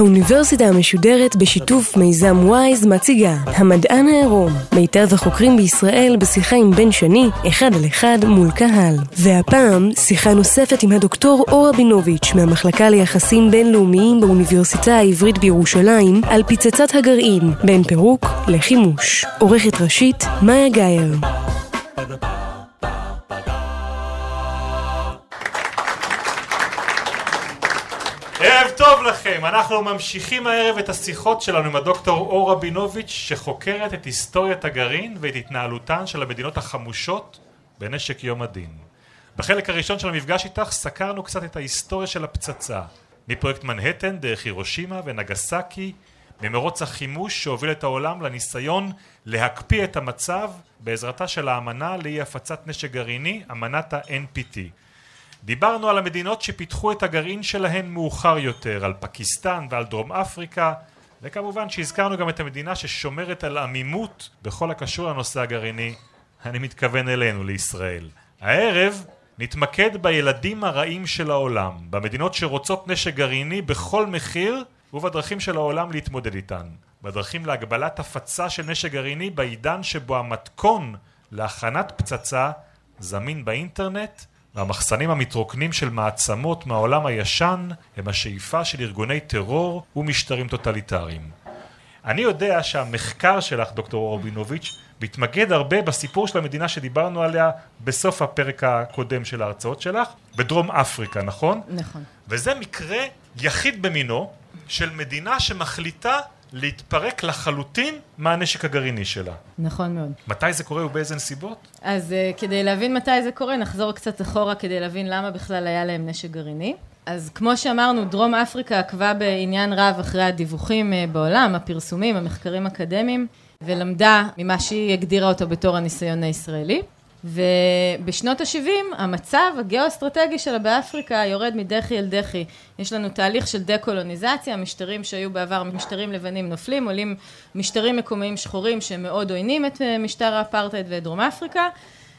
האוניברסיטה המשודרת בשיתוף מיזם וויז מציגה המדען העירום, מיטב החוקרים בישראל בשיחה עם בן שני, אחד על אחד מול קהל. והפעם, שיחה נוספת עם הדוקטור אור רבינוביץ' מהמחלקה ליחסים בינלאומיים באוניברסיטה העברית בירושלים על פצצת הגרעין, בין פירוק לחימוש. עורכת ראשית, מאיה גאייר. טוב לכם, אנחנו ממשיכים הערב את השיחות שלנו עם הדוקטור אור רבינוביץ' שחוקרת את היסטוריית הגרעין ואת התנהלותן של המדינות החמושות בנשק יום הדין. בחלק הראשון של המפגש איתך סקרנו קצת את ההיסטוריה של הפצצה מפרויקט מנהטן דרך הירושימה ונגסקי ממרוץ החימוש שהוביל את העולם לניסיון להקפיא את המצב בעזרתה של האמנה לאי הפצת נשק גרעיני, אמנת ה-NPT דיברנו על המדינות שפיתחו את הגרעין שלהן מאוחר יותר, על פקיסטן ועל דרום אפריקה וכמובן שהזכרנו גם את המדינה ששומרת על עמימות בכל הקשור לנושא הגרעיני, אני מתכוון אלינו, לישראל. הערב נתמקד בילדים הרעים של העולם, במדינות שרוצות נשק גרעיני בכל מחיר ובדרכים של העולם להתמודד איתן. בדרכים להגבלת הפצה של נשק גרעיני בעידן שבו המתכון להכנת פצצה זמין באינטרנט והמחסנים המתרוקנים של מעצמות מהעולם הישן הם השאיפה של ארגוני טרור ומשטרים טוטליטריים. אני יודע שהמחקר שלך, דוקטור אורבינוביץ', מתמקד הרבה בסיפור של המדינה שדיברנו עליה בסוף הפרק הקודם של ההרצאות שלך, בדרום אפריקה, נכון? נכון. וזה מקרה יחיד במינו של מדינה שמחליטה להתפרק לחלוטין מהנשק הגרעיני שלה. נכון מאוד. מתי זה קורה ובאיזה נסיבות? אז uh, כדי להבין מתי זה קורה, נחזור קצת אחורה כדי להבין למה בכלל היה להם נשק גרעיני. אז כמו שאמרנו, דרום אפריקה עקבה בעניין רב אחרי הדיווחים uh, בעולם, הפרסומים, המחקרים האקדמיים, ולמדה ממה שהיא הגדירה אותו בתור הניסיון הישראלי. ובשנות ה-70 המצב הגיאו-אסטרטגי שלה באפריקה יורד מדחי אל דחי. יש לנו תהליך של דה-קולוניזציה, משטרים שהיו בעבר משטרים לבנים נופלים, עולים משטרים מקומיים שחורים שמאוד עוינים את אה, משטר האפרטהייד ואת דרום אפריקה.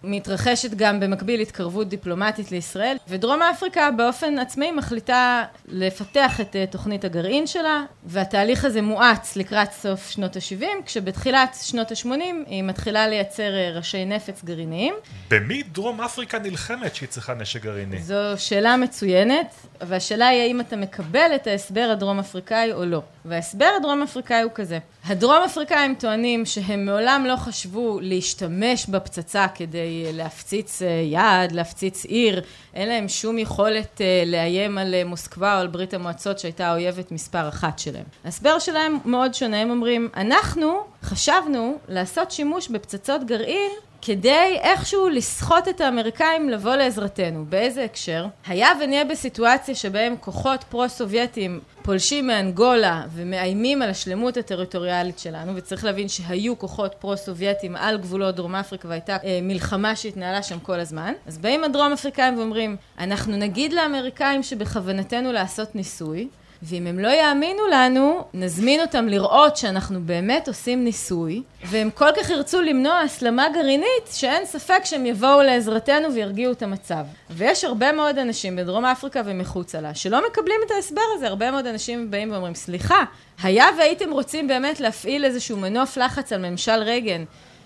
מתרחשת גם במקביל התקרבות דיפלומטית לישראל, ודרום אפריקה באופן עצמאי מחליטה לפתח את אה, תוכנית הגרעין שלה, והתהליך הזה מואץ לקראת סוף שנות ה-70, כשבתחילת שנות ה-80 היא מתחילה לייצר אה, ראשי נפץ גרעיניים. במי דרום אפריקה נלחמת שהיא צריכה נשק גרעיני? זו שאלה מצוינת, והשאלה היא האם אתה מקבל את ההסבר הדרום אפריקאי או לא. וההסבר הדרום אפריקאי הוא כזה. הדרום אפריקאים טוענים שהם מעולם לא חשבו להשתמש בפצצה כדי להפציץ אה, יעד, להפציץ עיר, אין להם שום יכולת אה, לאיים על אה, מוסקבה או על ברית המועצות שהייתה האויבת מספר אחת שלהם. ההסבר שלהם מאוד שונה, הם אומרים, אנחנו חשבנו לעשות שימוש בפצצות גרעין כדי איכשהו לסחוט את האמריקאים לבוא לעזרתנו. באיזה הקשר? היה ונהיה בסיטואציה שבהם כוחות פרו-סובייטים פולשים מאנגולה ומאיימים על השלמות הטריטוריאלית שלנו, וצריך להבין שהיו כוחות פרו-סובייטים על גבולות דרום אפריקה והייתה אה, מלחמה שהתנהלה שם כל הזמן. אז באים הדרום אפריקאים ואומרים, אנחנו נגיד לאמריקאים שבכוונתנו לעשות ניסוי, ואם הם לא יאמינו לנו, נזמין אותם לראות שאנחנו באמת עושים ניסוי, והם כל כך ירצו למנוע הסלמה גרעינית, שאין ספק שהם יבואו לעזרתנו וירגיעו את המצב. ויש הרבה מאוד אנשים בדרום אפריקה ומחוצה לה, שלא מקבלים את ההסבר הזה. הרבה מאוד אנשים באים ואומרים, סליחה, היה והייתם רוצים באמת להפעיל איזשהו מנוף לחץ על ממשל רייגן,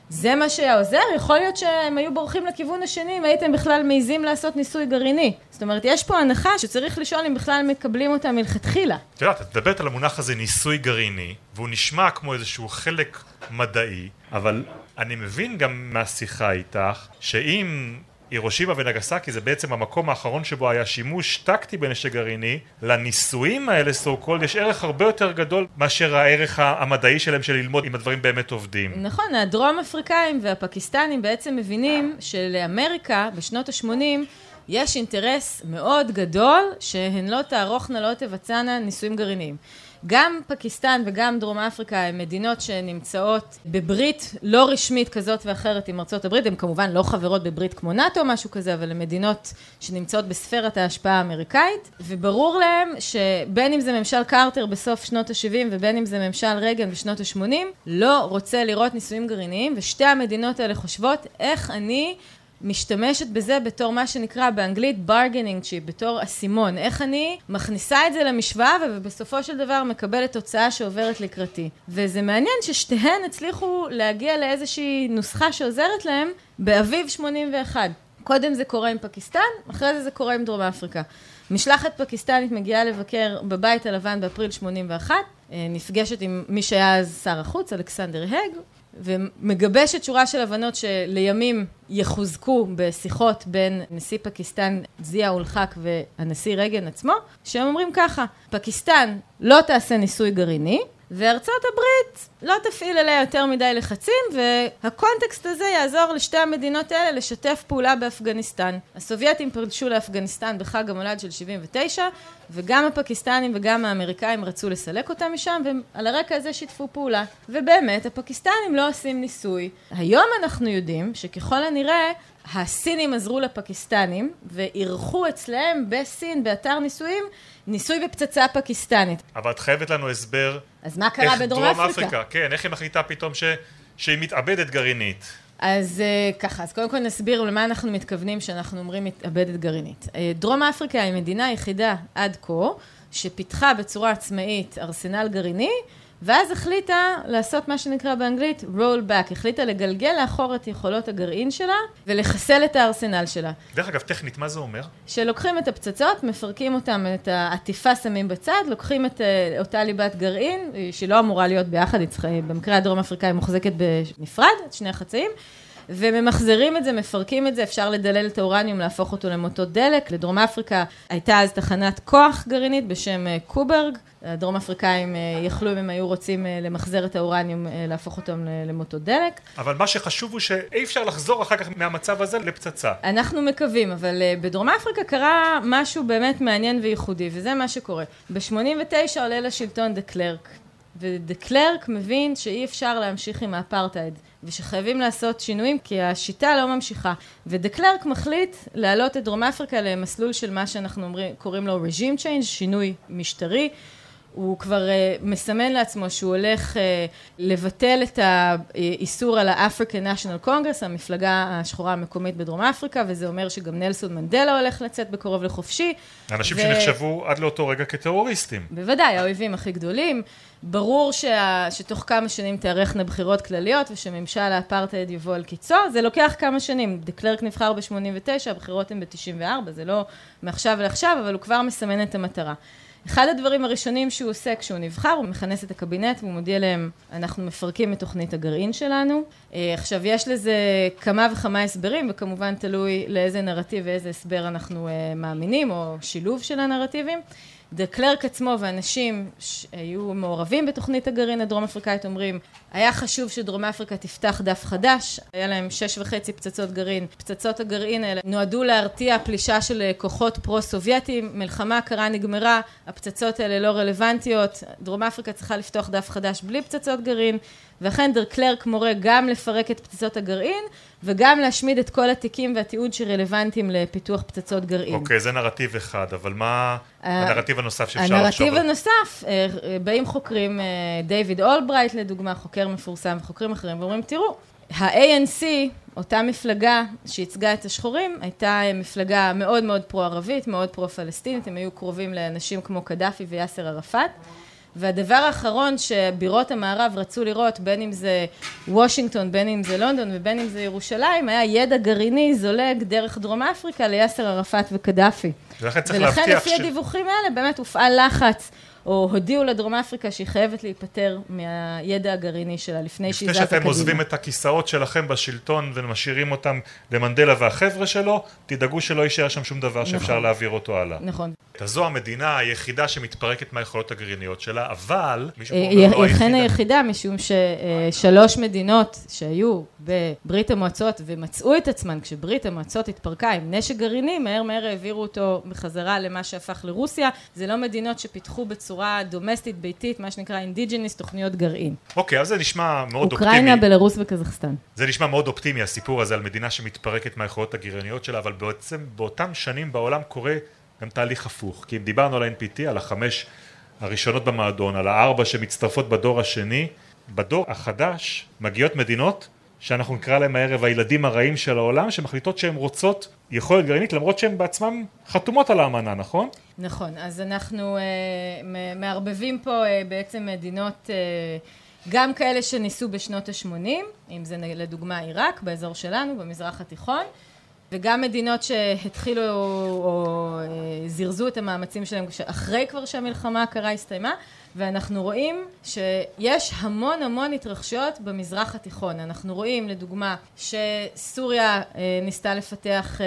זה מה שהיה עוזר? יכול להיות שהם היו בורחים לכיוון השני אם הייתם בכלל מעיזים לעשות ניסוי גרעיני. זאת אומרת, יש פה הנחה שצריך לשאול אם בכלל מקבלים אותה מלכתחילה. את יודעת, את מדברת על המונח הזה ניסוי גרעיני, והוא נשמע כמו איזשהו חלק מדעי, אבל אני מבין גם מהשיחה איתך, שאם הירושימה ונגסקי זה בעצם המקום האחרון שבו היה שימוש טקטי בנשק גרעיני לניסויים האלה סו קולד יש ערך הרבה יותר גדול מאשר הערך המדעי שלהם של ללמוד אם הדברים באמת עובדים. נכון, הדרום אפריקאים והפקיסטנים בעצם מבינים שלאמריקה בשנות ה-80 יש אינטרס מאוד גדול שהן לא תערוכנה, לא תבצענה ניסויים גרעיניים. גם פקיסטן וגם דרום אפריקה הן מדינות שנמצאות בברית לא רשמית כזאת ואחרת עם ארצות הברית, הן כמובן לא חברות בברית כמו נאט"ו או משהו כזה, אבל הן מדינות שנמצאות בספרת ההשפעה האמריקאית, וברור להם שבין אם זה ממשל קרטר בסוף שנות ה-70 ובין אם זה ממשל רייגן בשנות ה-80, לא רוצה לראות ניסויים גרעיניים, ושתי המדינות האלה חושבות איך אני משתמשת בזה בתור מה שנקרא באנגלית bargaining chip, בתור אסימון. איך אני מכניסה את זה למשוואה ובסופו של דבר מקבלת תוצאה שעוברת לקראתי. וזה מעניין ששתיהן הצליחו להגיע לאיזושהי נוסחה שעוזרת להם באביב 81. קודם זה קורה עם פקיסטן, אחרי זה זה קורה עם דרום אפריקה. משלחת פקיסטנית מגיעה לבקר בבית הלבן באפריל 81, אה, נפגשת עם מי שהיה אז שר החוץ, אלכסנדר האג, ומגבשת שורה של הבנות שלימים יחוזקו בשיחות בין נשיא פקיסטן זיה אול חק והנשיא רייגן עצמו, שהם אומרים ככה, פקיסטן לא תעשה ניסוי גרעיני, וארצות הברית לא תפעיל עליה יותר מדי לחצים, והקונטקסט הזה יעזור לשתי המדינות האלה לשתף פעולה באפגניסטן. הסובייטים פרשו לאפגניסטן בחג המולד של 79, וגם הפקיסטנים וגם האמריקאים רצו לסלק אותם משם, ועל הרקע הזה שיתפו פעולה. ובאמת, הפקיסטנים לא עושים ניסוי. היום אנחנו יודעים שככל הנראה, הסינים עזרו לפקיסטנים, ואירחו אצלהם בסין, באתר ניסויים, ניסוי בפצצה פקיסטנית. אבל את חייבת לנו הסבר... אז מה קרה בדרום אפריקה? אפריקה? כן, איך היא מחליטה פתאום ש... שהיא מתאבדת גרעינית? אז uh, ככה, אז קודם כל נסביר למה אנחנו מתכוונים כשאנחנו אומרים מתאבדת גרעינית. Uh, דרום אפריקה היא מדינה היחידה עד כה שפיתחה בצורה עצמאית ארסנל גרעיני ואז החליטה לעשות מה שנקרא באנגלית roll back, החליטה לגלגל לאחור את יכולות הגרעין שלה ולחסל את הארסנל שלה. דרך אגב, טכנית, מה זה אומר? שלוקחים את הפצצות, מפרקים אותם, את העטיפה שמים בצד, לוקחים את אה, אותה ליבת גרעין, שהיא לא אמורה להיות ביחד, במקרה הדרום אפריקאי מוחזקת בנפרד, את שני החצאים. וממחזרים את זה, מפרקים את זה, אפשר לדלל את האורניום, להפוך אותו למוטות דלק. לדרום אפריקה הייתה אז תחנת כוח גרעינית בשם אה, קוברג. הדרום אפריקאים אה, יכלו, אם הם היו רוצים אה, למחזר את האורניום, להפוך אותם למוטות דלק. אבל מה שחשוב הוא שאי אפשר לחזור אחר כך מהמצב הזה לפצצה. אנחנו מקווים, אבל בדרום אפריקה קרה משהו באמת מעניין וייחודי, וזה מה שקורה. ב-89 עולה לשלטון דה קלרק, ודה קלרק מבין שאי אפשר להמשיך עם האפרטהייד. ושחייבים לעשות שינויים כי השיטה לא ממשיכה. ודה קלרק מחליט להעלות את דרום אפריקה למסלול של מה שאנחנו אומרים, קוראים לו regime change, שינוי משטרי. הוא כבר uh, מסמן לעצמו שהוא הולך uh, לבטל את האיסור על ה-African National Congress, המפלגה השחורה המקומית בדרום אפריקה, וזה אומר שגם נלסון מנדלה הולך לצאת בקרוב לחופשי. אנשים ו... שנחשבו עד לאותו רגע כטרוריסטים. בוודאי, האויבים הכי גדולים. ברור שה... שתוך כמה שנים תארכנה בחירות כלליות ושממשל האפרטהייד יבוא על קיצו, זה לוקח כמה שנים. דה קלרק נבחר ב-89, הבחירות הן ב-94, זה לא מעכשיו לעכשיו, אבל הוא כבר מסמן את המטרה. אחד הדברים הראשונים שהוא עושה כשהוא נבחר, הוא מכנס את הקבינט והוא מודיע להם, אנחנו מפרקים את תוכנית הגרעין שלנו. אה, עכשיו, יש לזה כמה וכמה הסברים, וכמובן תלוי לאיזה נרטיב ואיזה הסבר אנחנו אה, מאמינים, או שילוב של הנרטיבים. דה קלרק עצמו ואנשים שהיו מעורבים בתוכנית הגרעין הדרום אפריקאית אומרים, היה חשוב שדרום אפריקה תפתח דף חדש, היה להם שש וחצי פצצות גרעין. פצצות הגרעין האלה נועדו להרתיע פלישה של כוחות פרו-סובייטיים, מלחמה קרה נגמרה, הפצצות האלה לא רלוונטיות, דרום אפריקה צריכה לפתוח דף חדש בלי פצצות גרעין, ואכן דר קלרק מורה גם לפרק את פצצות הגרעין וגם להשמיד את כל התיקים והתיעוד שרלוונטיים לפיתוח פצצות גרעין. אוקיי, זה נרטיב אחד, אבל מה הנרטיב הנוסף שאפשר לחשוב? הנרטיב הנוסף, אה, באים חוקרים, אה, דיוויד אולברייט לדוגמה, חוקר מפורסם וחוקרים אחרים, ואומרים, תראו, ה-ANC, אותה מפלגה שייצגה את השחורים, הייתה מפלגה מאוד מאוד פרו-ערבית, מאוד פרו-פלסטינית, הם היו קרובים לאנשים כמו קדאפי ויאסר ערפאת. והדבר האחרון שבירות המערב רצו לראות, בין אם זה וושינגטון, בין אם זה לונדון ובין אם זה ירושלים, היה ידע גרעיני זולג דרך דרום אפריקה ליאסר ערפאת וקדאפי. ולכן צריך להבטיח ש... ולכן לפי הדיווחים האלה באמת הופעל לחץ או הודיעו לדרום אפריקה שהיא חייבת להיפטר מהידע הגרעיני שלה לפני שהיא זזה קדימה. לפני שאתם עוזבים את הכיסאות שלכם בשלטון ומשאירים אותם למנדלה והחבר'ה שלו, תדאגו שלא יישאר שם שום דבר שאפשר נכון. להעביר אותו הלאה. נכון. זו המדינה היחידה שמתפרקת מהיכולות הגרעיניות שלה, אבל... היא אה, אכן היחידה, משום ששלוש מדינות שהיו בברית המועצות ומצאו את עצמן כשברית המועצות התפרקה עם נשק גרעיני, מהר מהר העבירו אותו בחזרה למה שהפך לרוסיה. זה לא מדינות שפיתחו בצורה דומסטית, ביתית, מה שנקרא indigenous, תוכניות גרעין. אוקיי, אז זה נשמע מאוד אוקראינה, אופטימי. אוקראינה, בלרוס וקזחסטן. זה נשמע מאוד אופטימי, הסיפור הזה על מדינה שמתפרקת מהיכולות הגרעיניות שלה, אבל בעצם באותם שנים בעולם קורה גם תהליך הפוך. כי אם דיברנו על ה-NPT, על החמש הראשונות במועדון, על הארבע שמצטרפות בדור השני, בדור החדש מגיעות מדינות שאנחנו נקרא להם הערב הילדים הרעים של העולם, שמחליטות שהן רוצות יכולת גרעינית למרות שהן בעצמן חתומות על האמנה, נכון? נכון, אז אנחנו אה, מערבבים פה אה, בעצם מדינות אה, גם כאלה שניסו בשנות ה-80, אם זה לדוגמה עיראק, באזור שלנו, במזרח התיכון, וגם מדינות שהתחילו או אה, זירזו את המאמצים שלהם אחרי כבר שהמלחמה הקרה הסתיימה, ואנחנו רואים שיש המון המון התרחשויות במזרח התיכון. אנחנו רואים לדוגמה שסוריה אה, ניסתה לפתח אה,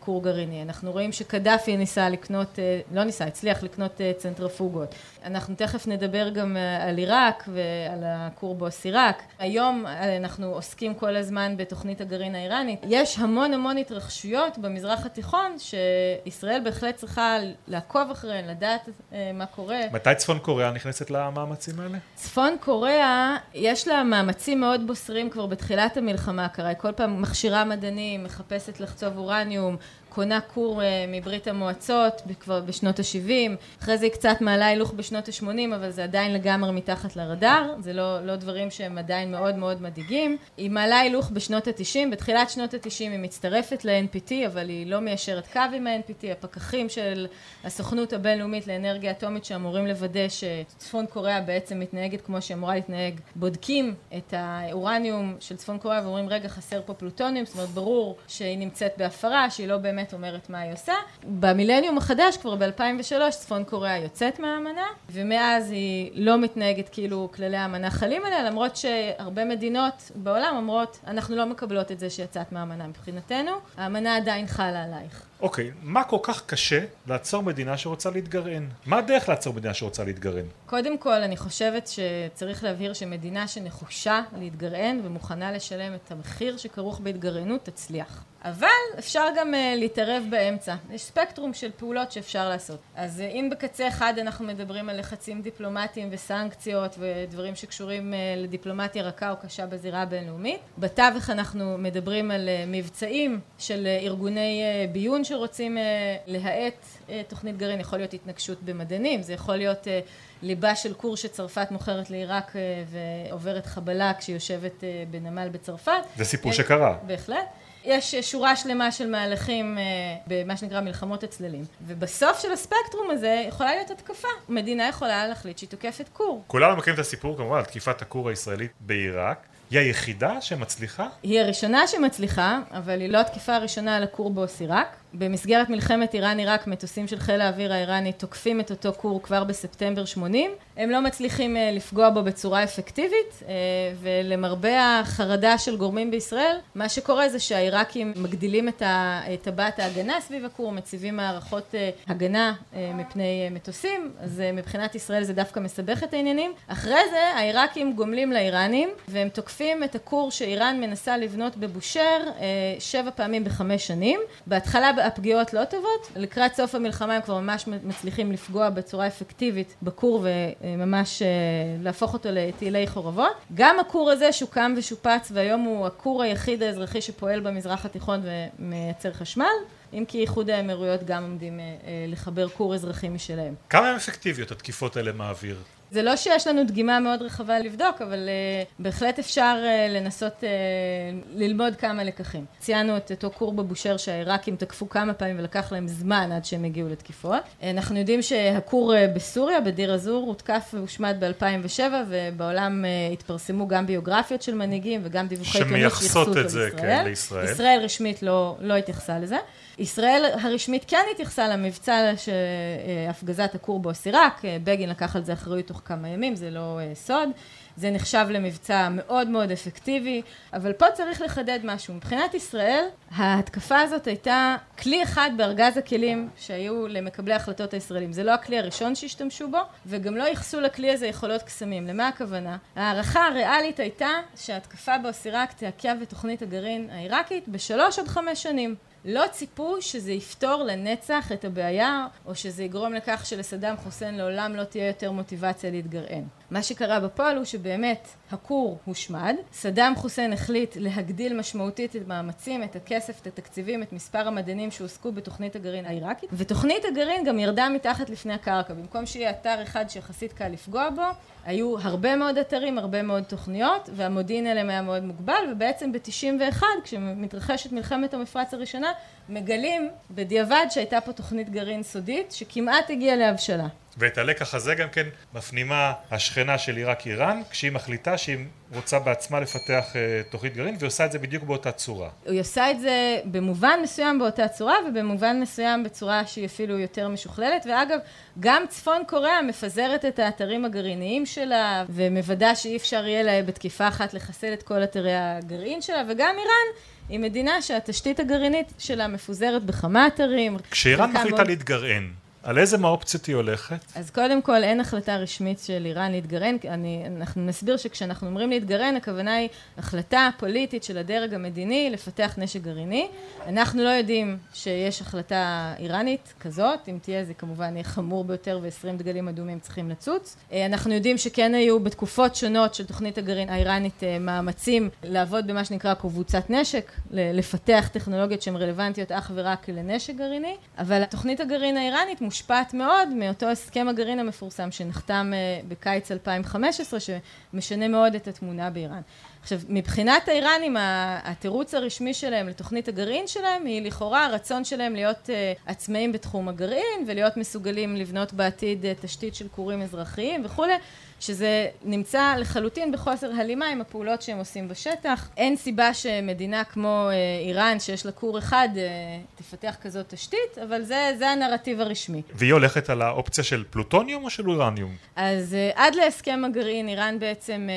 כור גרעיני, אנחנו רואים שקדאפי ניסה לקנות, לא ניסה, הצליח לקנות צנטרפוגות. אנחנו תכף נדבר גם על עיראק ועל הכור בוסיראק. היום אנחנו עוסקים כל הזמן בתוכנית הגרעין האיראנית. יש המון המון התרחשויות במזרח התיכון שישראל בהחלט צריכה לעקוב אחריהן, לדעת מה קורה. מתי צפון קוריאה נכנסת למאמצים האלה? צפון קוריאה, יש לה מאמצים מאוד בוסרים כבר בתחילת המלחמה הקרה. כל פעם מכשירה מדענים, מחפשת לחצוב אורניום, קונה כור אה, מברית המועצות כבר בשנות ה-70, אחרי זה היא קצת מעלה הילוך בשנות ה-80, אבל זה עדיין לגמרי מתחת לרדאר, זה לא, לא דברים שהם עדיין מאוד מאוד מדאיגים. היא מעלה הילוך בשנות ה-90, בתחילת שנות ה-90 היא מצטרפת ל-NPT, אבל היא לא מיישרת קו עם ה-NPT, הפקחים של הסוכנות הבינלאומית לאנרגיה אטומית שאמורים לוודא שצפון קוריאה בעצם מתנהגת כמו שהיא אמורה להתנהג, בודקים את האורניום של צפון קוריאה ואומרים רגע חסר פה פלוטוניום, זאת אומרת ברור שהיא נמצאת בהפרה, שהיא לא באמת באמת אומרת מה היא עושה. במילניום החדש, כבר ב-2003, צפון קוריאה יוצאת מהאמנה, ומאז היא לא מתנהגת כאילו כללי האמנה חלים עליה, למרות שהרבה מדינות בעולם אומרות, אנחנו לא מקבלות את זה שיצאת מהאמנה מבחינתנו, האמנה עדיין חלה עלייך. אוקיי, מה כל כך קשה לעצור מדינה שרוצה להתגרען? מה הדרך לעצור מדינה שרוצה להתגרען? קודם כל, אני חושבת שצריך להבהיר שמדינה שנחושה להתגרען ומוכנה לשלם את המחיר שכרוך בהתגרענות, תצליח. אבל אפשר גם uh, להתערב באמצע. יש ספקטרום של פעולות שאפשר לעשות. אז uh, אם בקצה אחד אנחנו מדברים על לחצים דיפלומטיים וסנקציות ודברים שקשורים uh, לדיפלומטיה רכה או קשה בזירה הבינלאומית, בתווך אנחנו מדברים על uh, מבצעים של uh, ארגוני uh, ביון שרוצים uh, להאט uh, תוכנית גרעין, יכול להיות התנגשות במדענים, זה יכול להיות uh, ליבה של כור שצרפת מוכרת לעיראק ועוברת חבלה כשהיא יושבת בנמל בצרפת. זה סיפור שקרה. בהחלט. יש שורה שלמה של מהלכים אה, במה שנקרא מלחמות הצללים. ובסוף של הספקטרום הזה יכולה להיות התקפה. מדינה יכולה להחליט שהיא תוקפת כור. כולנו מכירים את הסיפור כמובן על תקיפת הכור הישראלית בעיראק. היא היחידה שמצליחה? היא הראשונה שמצליחה, אבל היא לא התקיפה הראשונה על הכור באוסיראק. במסגרת מלחמת איראן-עיראק מטוסים של חיל האוויר האיראני תוקפים את אותו כור כבר בספטמבר 80. הם לא מצליחים אה, לפגוע בו בצורה אפקטיבית, אה, ולמרבה החרדה של גורמים בישראל, מה שקורה זה שהעיראקים מגדילים את טבעת ההגנה סביב הכור, מציבים מערכות אה, הגנה מפני מטוסים, אז מבחינת ישראל זה דווקא מסבך את העניינים. אחרי זה העיראקים גומלים לאיראנים, והם תוקפים את הכור שאיראן מנסה לבנות בבושר שבע פעמים בחמש שנים. בהתחלה הפגיעות לא טובות, לקראת סוף המלחמה הם כבר ממש מצליחים לפגוע בצורה אפקטיבית בכור וממש אה, להפוך אותו לתעילי חורבות. גם הכור הזה שוקם ושופץ והיום הוא הכור היחיד האזרחי שפועל במזרח התיכון ומייצר חשמל. אם כי איחוד האמירויות גם עומדים אה, אה, לחבר כור אזרחי משלהם. כמה הן אפקטיביות התקיפות האלה מהאוויר? זה לא שיש לנו דגימה מאוד רחבה לבדוק, אבל uh, בהחלט אפשר uh, לנסות uh, ללמוד כמה לקחים. ציינו את אותו כור בבושר שהעיראקים תקפו כמה פעמים ולקח להם זמן עד שהם הגיעו לתקיפות. אנחנו יודעים שהכור uh, בסוריה, בדיר א-זור, הותקף והושמד ב-2007, ובעולם uh, התפרסמו גם ביוגרפיות של מנהיגים וגם דיווחי עיתונות שהתייחסות את זה, כן, לישראל. ישראל רשמית לא, לא התייחסה לזה. ישראל הרשמית כן התייחסה למבצע של הפגזת הכור באוסיראק, בגין לקח על זה אחריות תוך כמה ימים, זה לא uh, סוד, זה נחשב למבצע מאוד מאוד אפקטיבי, אבל פה צריך לחדד משהו. מבחינת ישראל, ההתקפה הזאת הייתה כלי אחד בארגז הכלים שהיו למקבלי ההחלטות הישראלים. זה לא הכלי הראשון שהשתמשו בו, וגם לא ייחסו לכלי הזה יכולות קסמים. למה הכוונה? ההערכה הריאלית הייתה שההתקפה באוסיראק תעכב את תוכנית הגרעין העיראקית בשלוש עד חמש שנים. לא ציפו שזה יפתור לנצח את הבעיה, או שזה יגרום לכך שלסדאם חוסיין לעולם לא תהיה יותר מוטיבציה להתגרען. מה שקרה בפועל הוא שבאמת הכור הושמד, סדאם חוסיין החליט להגדיל משמעותית את המאמצים, את הכסף, את התקציבים, את מספר המדענים שהועסקו בתוכנית הגרעין העיראקית, ותוכנית הגרעין גם ירדה מתחת לפני הקרקע, במקום שיהיה אתר אחד שיחסית קל לפגוע בו, היו הרבה מאוד אתרים, הרבה מאוד תוכניות, והמודיעין עליהם היה מאוד מוגבל, ובעצם ב-91, כשמתרחשת מלחמת המפרץ הראשונה, מגלים בדיעבד שהייתה פה תוכנית גרעין סודית, שכמעט הגיעה להבשלה. ואת הלקח הזה גם כן מפנימה השכנה של עיראק איראן, כשהיא מחליטה שהיא רוצה בעצמה לפתח uh, תוכנית גרעין, והיא עושה את זה בדיוק באותה צורה. היא עושה את זה במובן מסוים באותה צורה, ובמובן מסוים בצורה שהיא אפילו יותר משוכללת, ואגב, גם צפון קוריאה מפזרת את האתרים הגרעיניים שלה, ומוודא שאי אפשר יהיה לה בתקיפה אחת לחסל את כל אתרי הגרעין שלה, וגם איראן היא מדינה שהתשתית הגרעינית שלה מפוזרת בכמה אתרים. כשאיראן מחליטה מאוד... להתגרען, על איזה מהאופציות היא הולכת? אז קודם כל אין החלטה רשמית של איראן להתגרען, אני, אנחנו נסביר שכשאנחנו אומרים להתגרען, הכוונה היא החלטה פוליטית של הדרג המדיני לפתח נשק גרעיני. אנחנו לא יודעים שיש החלטה איראנית כזאת, אם תהיה זה כמובן יהיה חמור ביותר ועשרים דגלים אדומים צריכים לצוץ. אה, אנחנו יודעים שכן היו בתקופות שונות של תוכנית הגרעין האיראנית אה, מאמצים לעבוד במה שנקרא קבוצת נשק, לפתח טכנולוגיות שהן רלוונטיות אך ורק לנשק גרעיני, אבל תוכנית הגרעין האיראנית מושפעת מאוד מאותו הסכם הגרעין המפורסם שנחתם אה, בקיץ 2015, שמשנה מאוד את התמונה באיראן. עכשיו, מבחינת האיראנים, התירוץ הרשמי שלהם לתוכנית הגרעין שלהם היא לכאורה הרצון שלהם להיות uh, עצמאים בתחום הגרעין ולהיות מסוגלים לבנות בעתיד uh, תשתית של כורים אזרחיים וכולי. שזה נמצא לחלוטין בחוסר הלימה עם הפעולות שהם עושים בשטח. אין סיבה שמדינה כמו אה, איראן, שיש לה כור אחד, אה, תפתח כזאת תשתית, אבל זה, זה הנרטיב הרשמי. והיא הולכת על האופציה של פלוטוניום או של אורניום? אז אה, עד להסכם הגרעין, איראן בעצם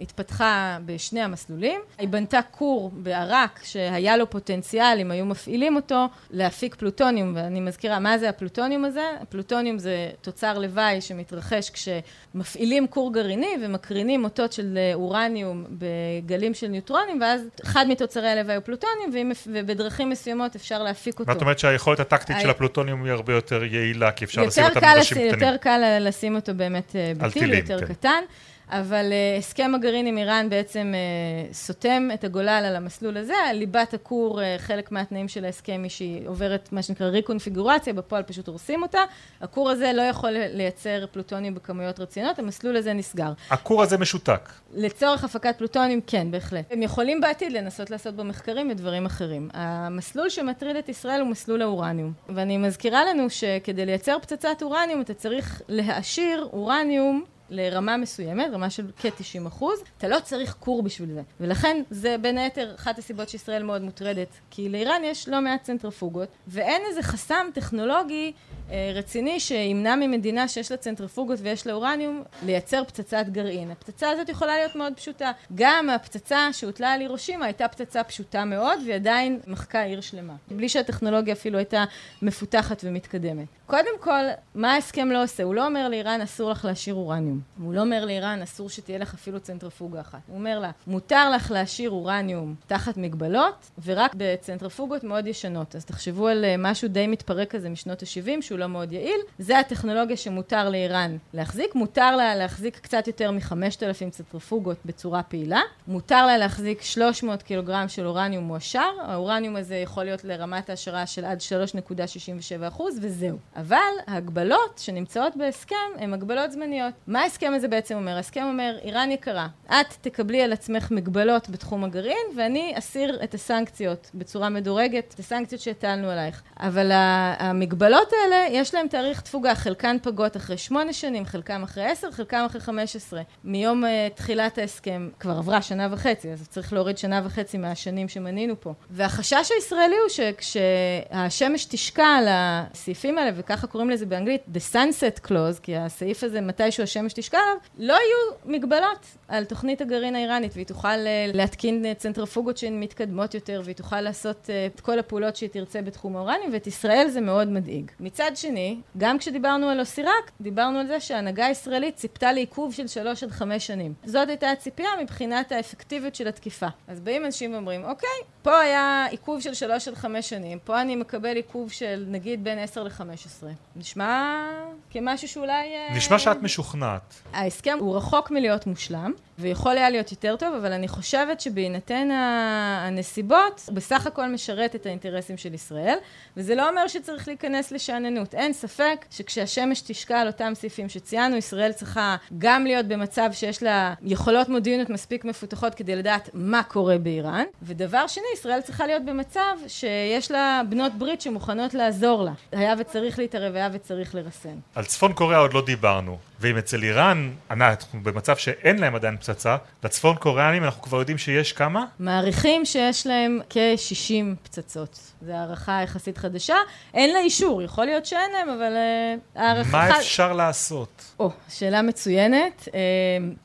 התפתחה בשני המסלולים. היא בנתה כור בעראק, שהיה לו פוטנציאל, אם היו מפעילים אותו, להפיק פלוטוניום, ואני מזכירה, מה זה הפלוטוניום הזה? הפלוטוניום זה תוצר לוואי שמתרחש כשמפעילים כור גרעיני ומקרינים אותות של אה, אורניום בגלים של ניוטרונים, ואז אחד מתוצרי הלוואי הוא פלוטוניום, ובדרכים מסוימות אפשר להפיק אותו. זאת אומרת שהיכולת הטקטית של הפלוטוניום היא הרבה יותר יעילה, כי אפשר לשים אותה בראשים קטנים. יותר קל לשים אותו באמת אה, בטיל, יותר כן. קטן. אבל uh, הסכם הגרעין עם איראן בעצם uh, סותם את הגולל על המסלול הזה, ליבת הכור, uh, חלק מהתנאים של ההסכם היא שהיא עוברת מה שנקרא ריקונפיגורציה, בפועל פשוט הורסים אותה. הכור הזה לא יכול לייצר פלוטונים בכמויות רציניות, המסלול הזה נסגר. הכור הזה משותק. לצורך הפקת פלוטונים, כן, בהחלט. הם יכולים בעתיד לנסות לעשות בו מחקרים ודברים אחרים. המסלול שמטריד את ישראל הוא מסלול האורניום. ואני מזכירה לנו שכדי לייצר פצצת אורניום אתה צריך להעשיר אורניום לרמה מסוימת, רמה של כ-90 אחוז, אתה לא צריך כור בשביל זה. ולכן זה בין היתר אחת הסיבות שישראל מאוד מוטרדת, כי לאיראן יש לא מעט צנטרפוגות, ואין איזה חסם טכנולוגי אה, רציני שימנע ממדינה שיש לה צנטרפוגות ויש לה אורניום לייצר פצצת גרעין. הפצצה הזאת יכולה להיות מאוד פשוטה. גם הפצצה שהוטלה על הירושימה הייתה פצצה פשוטה מאוד, והיא עדיין מחקה עיר שלמה. בלי שהטכנולוגיה אפילו הייתה מפותחת ומתקדמת. קודם כל, מה ההסכם לא עושה? הוא לא אומר לאיראן אסור לך להשאיר אורניום. הוא לא אומר לאיראן אסור שתהיה לך אפילו צנטרפוגה אחת. הוא אומר לה, מותר לך להשאיר אורניום תחת מגבלות, ורק בצנטרפוגות מאוד ישנות. אז תחשבו על אה, משהו די מתפרק כזה משנות ה-70, שהוא לא מאוד יעיל. זה הטכנולוגיה שמותר לאיראן להחזיק. מותר לה להחזיק קצת יותר מ-5,000 צנטרפוגות בצורה פעילה. מותר לה להחזיק 300 קילוגרם של אורניום מועשר. האורניום הזה יכול להיות לרמת העשרה של עד 3.67 וזהו. אבל ההגבלות שנמצאות בהסכם הן הגבלות זמניות. מה ההסכם הזה בעצם אומר? ההסכם אומר, איראן יקרה, את תקבלי על עצמך מגבלות בתחום הגרעין, ואני אסיר את הסנקציות בצורה מדורגת, את הסנקציות שהטלנו עלייך. אבל המגבלות האלה, יש להן תאריך תפוגה, חלקן פגות אחרי שמונה שנים, חלקם אחרי עשר, חלקם אחרי חמש עשרה. מיום uh, תחילת ההסכם כבר עברה שנה וחצי, אז צריך להוריד שנה וחצי מהשנים שמנינו פה. והחשש הישראלי הוא שכשהשמש תשקע על הסעיפים האלה, וככה קוראים לזה באנגלית, the sunset clause, כי הסעיף הזה, מתישהו השמש תשקע עליו, לא יהיו מגבלות על תוכנית הגרעין האיראנית, והיא תוכל אה, להתקין צנטרפוגות שהן מתקדמות יותר, והיא תוכל לעשות אה, את כל הפעולות שהיא תרצה בתחום האורניום, ואת ישראל זה מאוד מדאיג. מצד שני, גם כשדיברנו על אוסיראק, דיברנו על זה שההנהגה הישראלית ציפתה לעיכוב של שלוש עד חמש שנים. זאת הייתה הציפייה מבחינת האפקטיביות של התקיפה. אז באים אנשים ואומרים, אוקיי, פה היה עיכוב של שלוש עד חמש שנים, פה אני מקבל עיכוב של נגיד בין עשר לחמש עשרה. נשמע כמשהו שאולי... אה, נשמע שאת משוכנעת. ההסכם הוא רחוק מלהיות מושלם, ויכול היה להיות יותר טוב, אבל אני חושבת שבהינתן הנסיבות, הוא בסך הכל משרת את האינטרסים של ישראל, וזה לא אומר שצריך להיכנס לשאננות. אין ספק שכשהשמש תשקע על אותם סעיפים שציינו, ישראל צריכה גם להיות במצב שיש לה יכולות מודיעיניות מספיק מפותחות כדי לדעת מה קורה באיראן, ודבר שני, ישראל צריכה להיות במצב שיש לה בנות ברית שמוכנות לעזור לה. היה וצריך להתערב, היה וצריך לרסן. על צפון קוריאה עוד לא דיברנו. ואם אצל איראן, אנחנו במצב שאין להם עדיין פצצה, לצפון קוריאנים אנחנו כבר יודעים שיש כמה? מעריכים שיש להם כ-60 פצצות. זו הערכה יחסית חדשה. אין לה אישור, יכול להיות שאין להם, אבל uh, הערכה... מה. אפשר לעשות? או, שאלה מצוינת. Uh,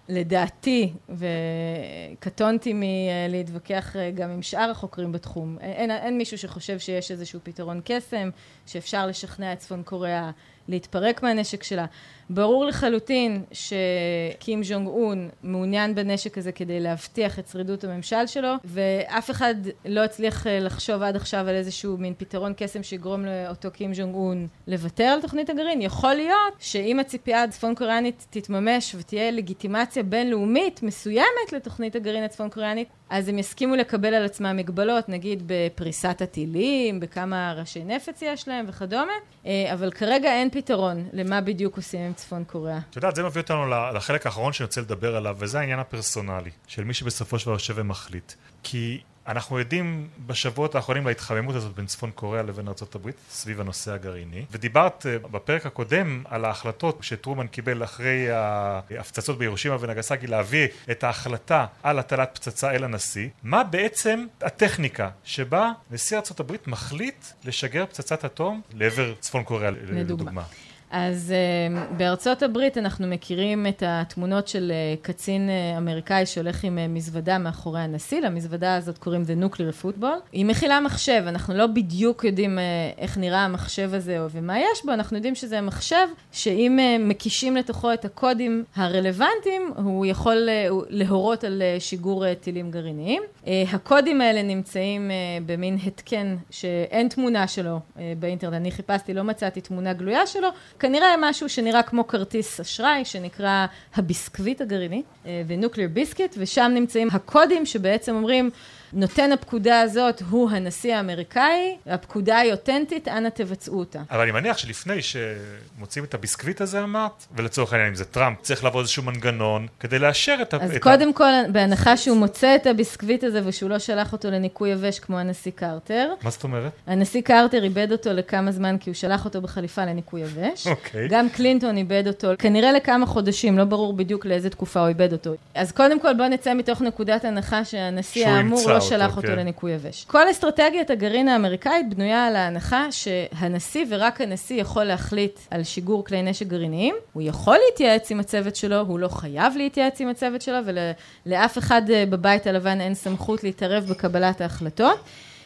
לדעתי, וקטונתי מלהתווכח uh, גם עם שאר החוקרים בתחום, אין, אין מישהו שחושב שיש איזשהו פתרון קסם, שאפשר לשכנע את צפון קוריאה להתפרק מהנשק שלה. ברור לחלוטין שקים ז'ונג און מעוניין בנשק הזה כדי להבטיח את שרידות הממשל שלו, ואף אחד לא הצליח אה, לחשוב עד עכשיו על איזשהו מין פתרון קסם שיגרום לאותו קים ז'ונג און לוותר על תוכנית הגרעין. יכול להיות שאם הציפייה הצפון קוריאנית תתממש ותהיה לגיטימציה בינלאומית מסוימת לתוכנית הגרעין הצפון קוריאנית, אז הם יסכימו לקבל על עצמם מגבלות, נגיד בפריסת הטילים, בכמה ראשי נפץ יש להם וכדומה, אה, אבל כרגע אין פתרון למה בדיוק עושים עם צפון קוריאה. את יודעת, זה מביא אותנו לחלק האחרון שאני רוצה לדבר עליו, וזה העניין הפרסונלי, של מי שבסופו של דבר יושב ומחליט. כי אנחנו עדים בשבועות האחרונים להתחממות הזאת בין צפון קוריאה לבין ארה"ב סביב הנושא הגרעיני. ודיברת אה, בפרק הקודם על ההחלטות שטרומן קיבל אחרי ההפצצות בירושימה ונגסקי להביא את ההחלטה על הטלת פצצה אל הנשיא. מה בעצם הטכניקה שבה נשיא ארה"ב מחליט לשגר פצצת אטום לעבר צפון קוריאה לדוגמה. אז uh, בארצות הברית אנחנו מכירים את התמונות של uh, קצין uh, אמריקאי שהולך עם מזוודה מאחורי הנשיא, למזוודה הזאת קוראים The Nuclear Football. היא מכילה מחשב, אנחנו לא בדיוק יודעים איך נראה המחשב הזה ומה יש בו, אנחנו יודעים שזה מחשב שאם מקישים לתוכו את הקודים הרלוונטיים, הוא יכול להורות על שיגור טילים גרעיניים. הקודים האלה נמצאים במין התקן שאין תמונה שלו באינטרנט, אני חיפשתי, לא מצאתי תמונה גלויה שלו. כנראה משהו שנראה כמו כרטיס אשראי, שנקרא הביסקוויט הגרעיני, ו nuclear biscuit, ושם נמצאים הקודים שבעצם אומרים נותן הפקודה הזאת הוא הנשיא האמריקאי, הפקודה היא אותנטית, אנא תבצעו אותה. אבל אני מניח שלפני שמוצאים את הביסקוויט הזה אמרת, ולצורך העניין אם זה טראמפ, צריך לעבור איזשהו מנגנון כדי לאשר את ה... אז קודם ה... כל, בהנחה שהוא מוצא את הביסקוויט הזה ושהוא לא שלח אותו לניקוי יבש כמו הנשיא קרטר. מה זאת אומרת? הנשיא קרטר איבד אותו לכמה זמן כי הוא שלח אותו בחליפה לניקוי יבש. אוקיי. גם קלינטון איבד אותו, כנראה לכמה חודשים, לא ברור בדיוק לאיזה תקופה הוא איבד אותו. אז קודם כל בוא נצא מתוך נקודת הנחה שהנשיא האמור לא שלח אותו כן. לניקוי יבש. כל אסטרטגיית הגרעין האמריקאית בנויה על ההנחה שהנשיא ורק הנשיא יכול להחליט על שיגור כלי נשק גרעיניים. הוא יכול להתייעץ עם הצוות שלו, הוא לא חייב להתייעץ עם הצוות שלו, ולאף אחד אה, בבית הלבן אין סמכות להתערב בקבלת ההחלטות.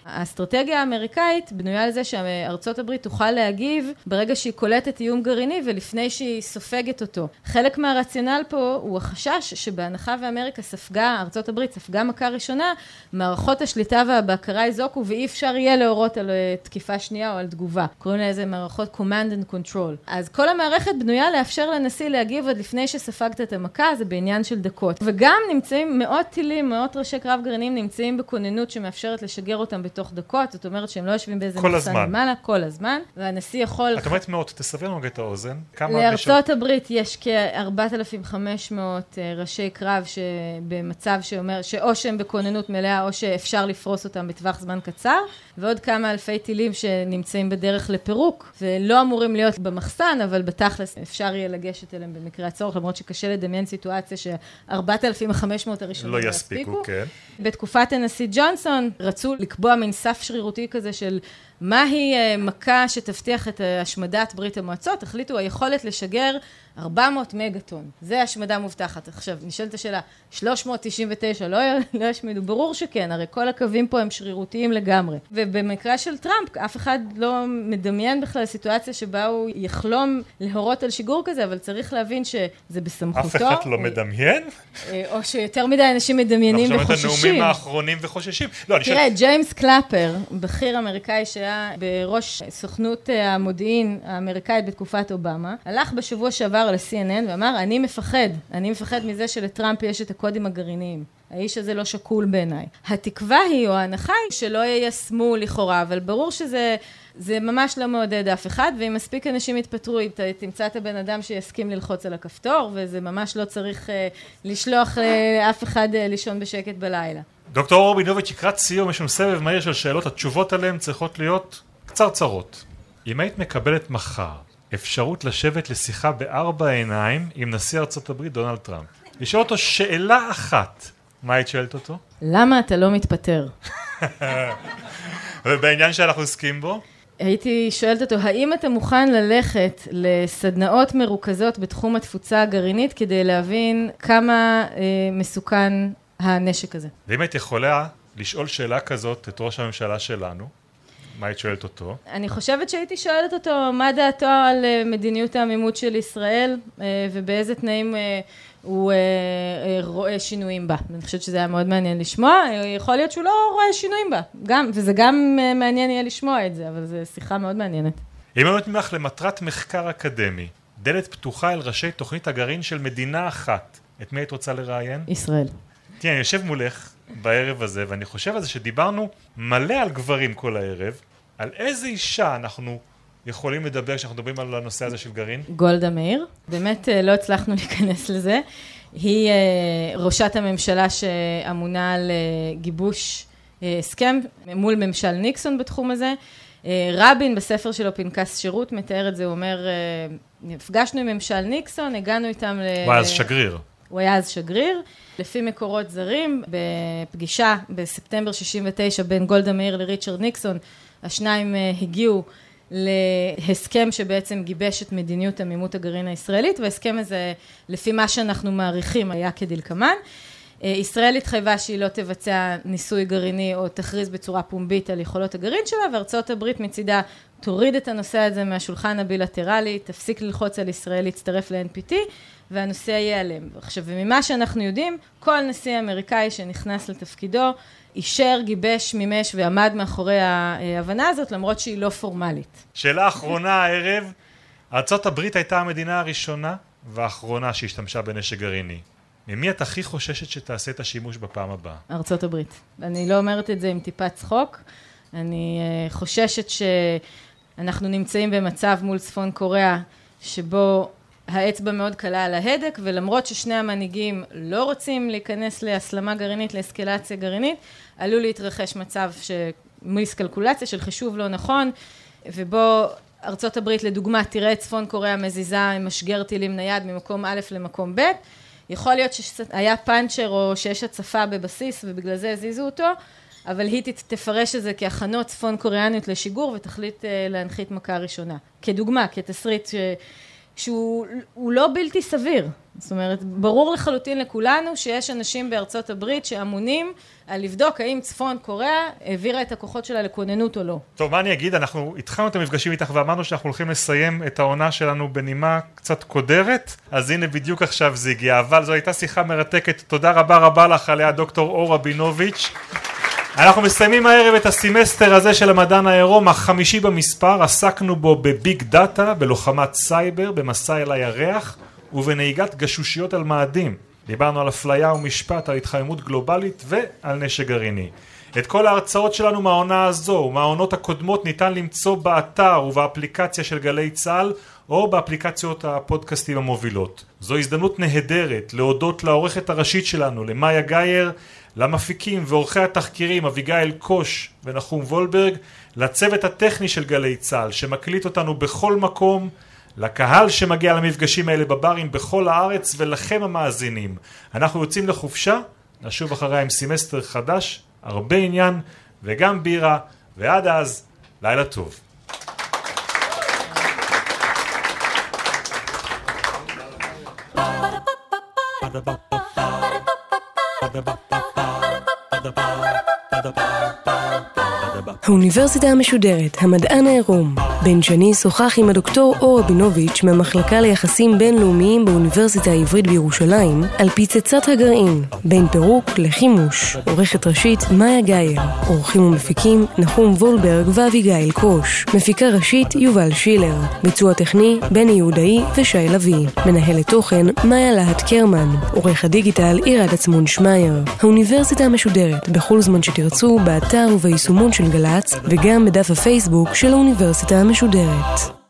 האסטרטגיה האמריקאית בנויה על זה שארצות הברית תוכל להגיב ברגע שהיא קולטת איום גרעיני ולפני שהיא סופגת אותו. חלק מהרציונל פה הוא החשש שבהנחה ואמריקה ספגה, ארצות הברית ספגה מכה ראשונה, מערכות השליטה והבקרה יזוקו ואי אפשר יהיה להורות על אה, תקיפה שנייה או על תגובה. קוראים לזה מערכות command and control. אז כל המערכת בנויה לאפשר לנשיא להגיב עוד לפני שספגת את המכה, זה בעניין של דקות. וגם נמצאים מאות טילים, מאות ראשי קרב גרעיניים נמצאים בכוננות שמאפשרת לשגר אותם בתוך דקות, זאת אומרת שהם לא יושבים באיזה מחסן למעלה, כל הזמן, והנשיא יכול... את אומרת מאות, תסבר לנו את האוזן. לארצות הברית יש כ-4,500 אה, ראשי קרב שבמצב שאומר, שאו שהם בכוננות מלאה או שאפשר לפרוס אותם בטווח זמן קצר, ועוד כמה אלפי טילים שנמצאים בדרך לפירוק, ולא אמורים להיות במחסן, אבל בתכלס אפשר יהיה לגשת אליהם במקרה הצורך, למרות שקשה לדמיין סיטואציה ש-4,500 הראשונים לא יספיקו. כן. בתקופת הנשיא ג'ונסון רצו לקבוע מין סף שרירותי כזה של מהי אה, מכה שתבטיח את השמדת ברית המועצות? החליטו היכולת לשגר 400 מגטון. זה השמדה מובטחת. עכשיו, נשאלת השאלה, 399 לא, לא ישמידו? ברור שכן, הרי כל הקווים פה הם שרירותיים לגמרי. ובמקרה של טראמפ, אף אחד לא מדמיין בכלל סיטואציה שבה הוא יחליט להורות על שיגור כזה, אבל צריך להבין שזה בסמכותו. אף אחד לא מדמיין? אה, או שיותר מדי אנשים מדמיינים וחוששים. אנחנו שומעים את הנאומים האחרונים וחוששים. לא, תראה, ג'יימס קלאפר, בכיר אמריקאי שהיה בראש סוכנות המודיעין האמריקאית בתקופת אובמה, הלך בשבוע שעבר ל-CNN ואמר, אני מפחד, אני מפחד מזה שלטראמפ יש את הקודים הגרעיניים. האיש הזה לא שקול בעיניי. התקווה היא, או ההנחה היא, שלא יישמו לכאורה, אבל ברור שזה זה ממש לא מעודד אף אחד, ואם מספיק אנשים יתפטרו, תמצא את הבן אדם שיסכים ללחוץ על הכפתור, וזה ממש לא צריך uh, לשלוח uh, אף אחד uh, לישון בשקט בלילה. דוקטור אור בינוביץ', לקראת סיום, יש לנו סבב מהיר של שאלות, התשובות עליהן צריכות להיות קצרצרות. אם היית מקבלת מחר אפשרות לשבת לשיחה בארבע עיניים עם נשיא ארצות הברית דונלד טראמפ, לשאול אותו שאלה אחת, מה היית שואלת אותו? למה אתה לא מתפטר? ובעניין שאנחנו עוסקים בו? הייתי שואלת אותו, האם אתה מוכן ללכת לסדנאות מרוכזות בתחום התפוצה הגרעינית כדי להבין כמה אה, מסוכן הנשק הזה? ואם היית יכולה לשאול שאלה כזאת את ראש הממשלה שלנו, מה היית שואלת אותו? אני חושבת שהייתי שואלת אותו מה דעתו על אה, מדיניות העמימות של ישראל אה, ובאיזה תנאים אה, הוא רואה שינויים בה. אני חושבת שזה היה מאוד מעניין לשמוע, יכול להיות שהוא לא רואה שינויים בה, גם, וזה גם מעניין יהיה לשמוע את זה, אבל זו שיחה מאוד מעניינת. אם אני לך למטרת מחקר אקדמי, דלת פתוחה אל ראשי תוכנית הגרעין של מדינה אחת, את מי היית רוצה לראיין? ישראל. תראה, אני יושב מולך בערב הזה, ואני חושב על זה שדיברנו מלא על גברים כל הערב, על איזה אישה אנחנו יכולים לדבר כשאנחנו מדברים על הנושא הזה של גרעין? גולדה מאיר. באמת אה, לא הצלחנו להיכנס לזה. היא אה, ראשת הממשלה שאמונה על אה, גיבוש הסכם מול ממשל ניקסון בתחום הזה. רבין בספר שלו פנקס שירות מתאר את זה, הוא אומר, נפגשנו עם ממשל ניקסון, הגענו איתם ל... הוא היה אז שגריר. הוא היה אז שגריר. לפי מקורות זרים, בפגישה בספטמבר 69 בין גולדה מאיר לריצ'רד ניקסון, השניים אה, הגיעו להסכם שבעצם גיבש את מדיניות עמימות הגרעין הישראלית, וההסכם הזה, לפי מה שאנחנו מעריכים, היה כדלקמן. אה, ישראל התחייבה שהיא לא תבצע ניסוי גרעיני או תכריז בצורה פומבית על יכולות הגרעין שלה, וארצות הברית מצידה תוריד את הנושא הזה מהשולחן הבילטרלי, תפסיק ללחוץ על ישראל להצטרף ל-NPT, והנושא ייעלם. עכשיו, וממה שאנחנו יודעים, כל נשיא אמריקאי שנכנס לתפקידו, אישר, גיבש, מימש ועמד מאחורי ההבנה הזאת, למרות שהיא לא פורמלית. שאלה אחרונה הערב, ארה"ב הייתה המדינה הראשונה והאחרונה שהשתמשה בנשק גרעיני. ממי את הכי חוששת שתעשה את השימוש בפעם הבאה? ארצות הברית. אני לא אומרת את זה עם טיפת צחוק. אני אה, חוששת שאנחנו נמצאים במצב מול צפון קוריאה שבו האצבע מאוד קלה על ההדק, ולמרות ששני המנהיגים לא רוצים להיכנס להסלמה גרעינית, לאסקלציה גרעינית, עלול להתרחש מצב ש... מיסקלקולציה של חישוב לא נכון, ובו ארצות הברית לדוגמה תראה את צפון קוריאה מזיזה משגר טילים נייד ממקום א' למקום ב', יכול להיות שהיה פאנצ'ר או שיש הצפה בבסיס ובגלל זה הזיזו אותו, אבל היא תפרש את זה כהכנות צפון קוריאניות לשיגור ותחליט אה, להנחית מכה ראשונה. כדוגמה, כתסריט ש... שהוא לא בלתי סביר. זאת אומרת, ברור לחלוטין לכולנו שיש אנשים בארצות הברית שאמונים על לבדוק האם צפון קוריאה העבירה את הכוחות שלה לכוננות או לא. טוב, מה אני אגיד? אנחנו התחלנו את המפגשים איתך ואמרנו שאנחנו הולכים לסיים את העונה שלנו בנימה קצת קודרת, אז הנה בדיוק עכשיו זה הגיע, אבל זו הייתה שיחה מרתקת. תודה רבה רבה לך עליה דוקטור אור רבינוביץ'. אנחנו מסיימים הערב את הסמסטר הזה של המדען העירום, החמישי במספר, עסקנו בו בביג דאטה, בלוחמת סייבר, במסע אל הירח ובנהיגת גשושיות על מאדים. דיברנו על אפליה ומשפט, על התחממות גלובלית ועל נשק גרעיני. את כל ההרצאות שלנו מהעונה הזו ומהעונות הקודמות ניתן למצוא באתר ובאפליקציה של גלי צה"ל או באפליקציות הפודקאסטים המובילות. זו הזדמנות נהדרת להודות לעורכת הראשית שלנו, למאיה גייר, למפיקים ועורכי התחקירים אביגיל קוש ונחום וולברג, לצוות הטכני של גלי צה"ל שמקליט אותנו בכל מקום, לקהל שמגיע למפגשים האלה בברים בכל הארץ ולכם המאזינים. אנחנו יוצאים לחופשה, נשוב אחריה עם סמסטר חדש, הרבה עניין וגם בירה, ועד אז, לילה טוב. האוניברסיטה המשודרת, המדען העירום, בן שני שוחח עם הדוקטור אור רבינוביץ' מהמחלקה ליחסים בינלאומיים באוניברסיטה העברית בירושלים על פצצת הגרעין, בין פירוק לחימוש. עורכת ראשית מאיה גאייר, עורכים ומפיקים נחום וולברג ואביגיל קוש. מפיקה ראשית יובל שילר. ביצוע טכני בני יהודאי ושי לביא. מנהלת תוכן מאיה להט קרמן. עורך הדיגיטל עירד עצמון שמייר. האוניברסיטה המשודרת בכל זמן שתרצו, באתר וביישומון של גל"צ, וגם בדף הפייסבוק של האוניברסיטה המשודרת. משודרת.